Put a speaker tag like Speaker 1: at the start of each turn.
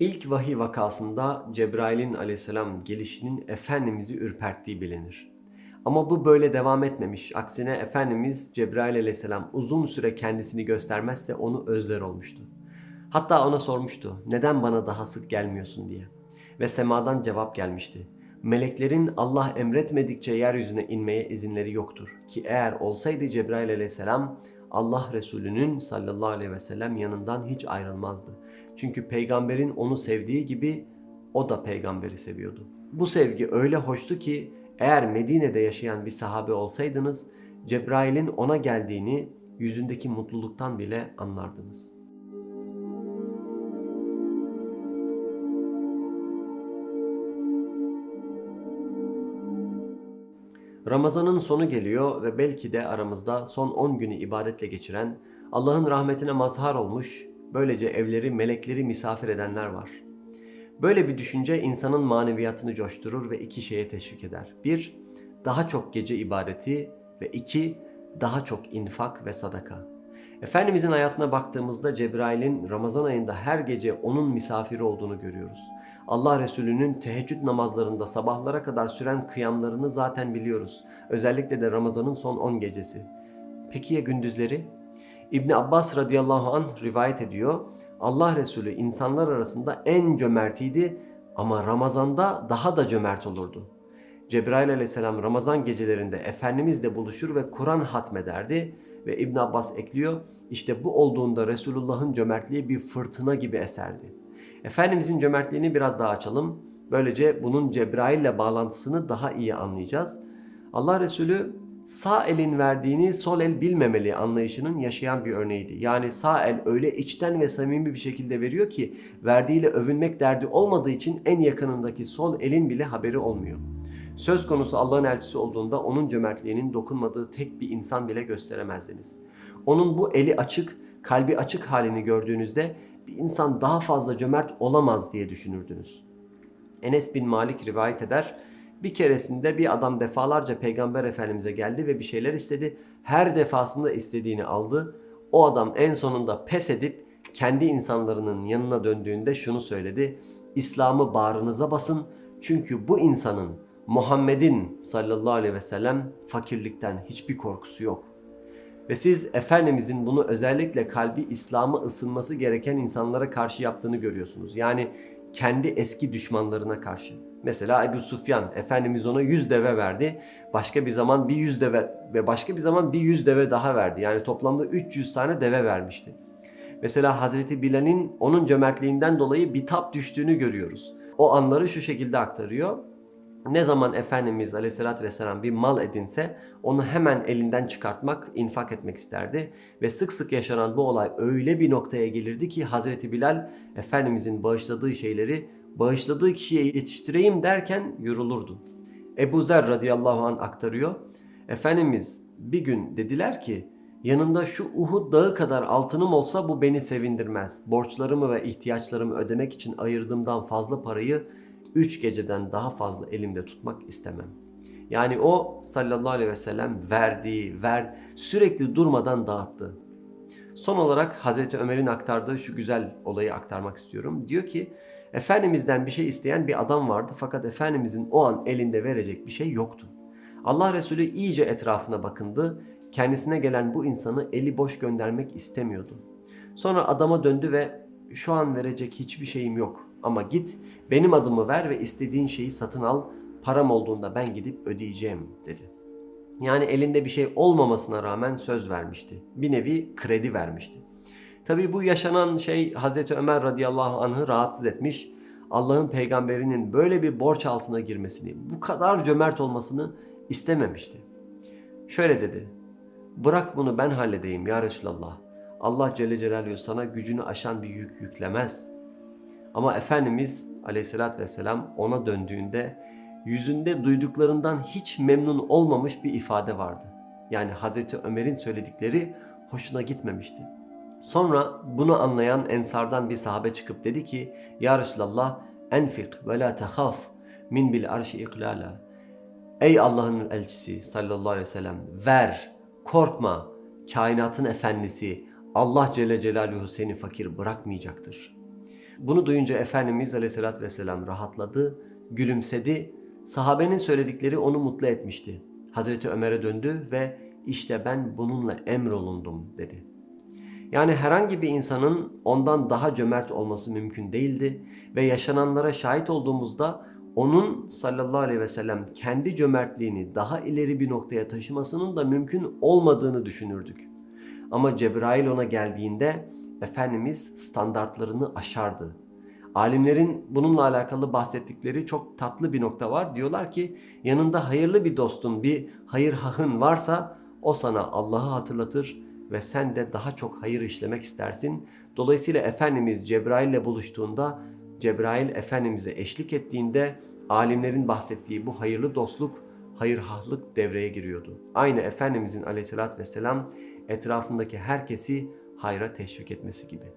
Speaker 1: İlk vahiy vakasında Cebrail'in aleyhisselam gelişinin Efendimiz'i ürperttiği bilinir. Ama bu böyle devam etmemiş. Aksine Efendimiz Cebrail aleyhisselam uzun süre kendisini göstermezse onu özler olmuştu. Hatta ona sormuştu neden bana daha sık gelmiyorsun diye. Ve semadan cevap gelmişti. Meleklerin Allah emretmedikçe yeryüzüne inmeye izinleri yoktur. Ki eğer olsaydı Cebrail aleyhisselam Allah Resulü'nün sallallahu aleyhi ve sellem yanından hiç ayrılmazdı. Çünkü peygamberin onu sevdiği gibi o da peygamberi seviyordu. Bu sevgi öyle hoştu ki eğer Medine'de yaşayan bir sahabe olsaydınız Cebrail'in ona geldiğini yüzündeki mutluluktan bile anlardınız. Ramazanın sonu geliyor ve belki de aramızda son 10 günü ibadetle geçiren, Allah'ın rahmetine mazhar olmuş, böylece evleri melekleri misafir edenler var. Böyle bir düşünce insanın maneviyatını coşturur ve iki şeye teşvik eder. Bir, daha çok gece ibadeti ve iki, daha çok infak ve sadaka. Efendimizin hayatına baktığımızda Cebrail'in Ramazan ayında her gece onun misafiri olduğunu görüyoruz. Allah Resulü'nün teheccüd namazlarında sabahlara kadar süren kıyamlarını zaten biliyoruz. Özellikle de Ramazan'ın son 10 gecesi. Peki ya gündüzleri? İbni Abbas radıyallahu anh rivayet ediyor. Allah Resulü insanlar arasında en cömertiydi ama Ramazan'da daha da cömert olurdu. Cebrail aleyhisselam Ramazan gecelerinde Efendimizle buluşur ve Kur'an hatmederdi ve İbn Abbas ekliyor işte bu olduğunda Resulullah'ın cömertliği bir fırtına gibi eserdi. Efendimizin cömertliğini biraz daha açalım. Böylece bunun Cebrail ile bağlantısını daha iyi anlayacağız. Allah Resulü sağ elin verdiğini sol el bilmemeli anlayışının yaşayan bir örneğiydi. Yani sağ el öyle içten ve samimi bir şekilde veriyor ki verdiğiyle övünmek derdi olmadığı için en yakınındaki sol elin bile haberi olmuyor. Söz konusu Allah'ın elçisi olduğunda onun cömertliğinin dokunmadığı tek bir insan bile gösteremezdiniz. Onun bu eli açık, kalbi açık halini gördüğünüzde bir insan daha fazla cömert olamaz diye düşünürdünüz. Enes bin Malik rivayet eder. Bir keresinde bir adam defalarca Peygamber Efendimiz'e geldi ve bir şeyler istedi. Her defasında istediğini aldı. O adam en sonunda pes edip kendi insanlarının yanına döndüğünde şunu söyledi. İslam'ı bağrınıza basın çünkü bu insanın Muhammed'in sallallahu aleyhi ve sellem fakirlikten hiçbir korkusu yok. Ve siz Efendimizin bunu özellikle kalbi İslam'ı ısınması gereken insanlara karşı yaptığını görüyorsunuz. Yani kendi eski düşmanlarına karşı. Mesela Ebu Sufyan, Efendimiz ona 100 deve verdi. Başka bir zaman bir 100 deve ve başka bir zaman bir 100 deve daha verdi. Yani toplamda 300 tane deve vermişti. Mesela Hazreti Bilal'in onun cömertliğinden dolayı bitap düştüğünü görüyoruz. O anları şu şekilde aktarıyor. Ne zaman Efendimiz Aleyhisselatü Vesselam bir mal edinse onu hemen elinden çıkartmak, infak etmek isterdi. Ve sık sık yaşanan bu olay öyle bir noktaya gelirdi ki Hazreti Bilal Efendimizin bağışladığı şeyleri bağışladığı kişiye yetiştireyim derken yorulurdu. Ebu Zer radıyallahu an aktarıyor. Efendimiz bir gün dediler ki yanında şu Uhud dağı kadar altınım olsa bu beni sevindirmez. Borçlarımı ve ihtiyaçlarımı ödemek için ayırdığımdan fazla parayı 3 geceden daha fazla elimde tutmak istemem. Yani o sallallahu aleyhi ve sellem verdiği, ver, sürekli durmadan dağıttı. Son olarak Hazreti Ömer'in aktardığı şu güzel olayı aktarmak istiyorum. Diyor ki Efendimiz'den bir şey isteyen bir adam vardı fakat Efendimiz'in o an elinde verecek bir şey yoktu. Allah Resulü iyice etrafına bakındı. Kendisine gelen bu insanı eli boş göndermek istemiyordu. Sonra adama döndü ve şu an verecek hiçbir şeyim yok ama git benim adımı ver ve istediğin şeyi satın al. Param olduğunda ben gidip ödeyeceğim dedi. Yani elinde bir şey olmamasına rağmen söz vermişti. Bir nevi kredi vermişti. Tabi bu yaşanan şey Hazreti Ömer radıyallahu anh'ı rahatsız etmiş. Allah'ın peygamberinin böyle bir borç altına girmesini, bu kadar cömert olmasını istememişti. Şöyle dedi. Bırak bunu ben halledeyim ya Resulallah. Allah Celle Celaluhu sana gücünü aşan bir yük yüklemez. Ama Efendimiz aleyhissalatü vesselam ona döndüğünde yüzünde duyduklarından hiç memnun olmamış bir ifade vardı. Yani Hazreti Ömer'in söyledikleri hoşuna gitmemişti. Sonra bunu anlayan ensardan bir sahabe çıkıp dedi ki Ya Resulallah enfik ve la tehaf min bil arşi iklala. Ey Allah'ın elçisi sallallahu aleyhi ve sellem ver, korkma, kainatın efendisi Allah Celle Celaluhu seni fakir bırakmayacaktır. Bunu duyunca Efendimiz Aleyhisselatü Vesselam rahatladı, gülümsedi. Sahabenin söyledikleri onu mutlu etmişti. Hazreti Ömer'e döndü ve işte ben bununla emrolundum dedi. Yani herhangi bir insanın ondan daha cömert olması mümkün değildi ve yaşananlara şahit olduğumuzda onun sallallahu aleyhi ve sellem kendi cömertliğini daha ileri bir noktaya taşımasının da mümkün olmadığını düşünürdük. Ama Cebrail ona geldiğinde Efendimiz standartlarını aşardı. Alimlerin bununla alakalı bahsettikleri çok tatlı bir nokta var. Diyorlar ki yanında hayırlı bir dostun, bir hayır hahın varsa o sana Allah'ı hatırlatır ve sen de daha çok hayır işlemek istersin. Dolayısıyla Efendimiz Cebrail ile buluştuğunda Cebrail Efendimiz'e eşlik ettiğinde alimlerin bahsettiği bu hayırlı dostluk, hayırhahlık devreye giriyordu. Aynı Efendimizin aleyhissalatü vesselam etrafındaki herkesi hayra teşvik etmesi gibi.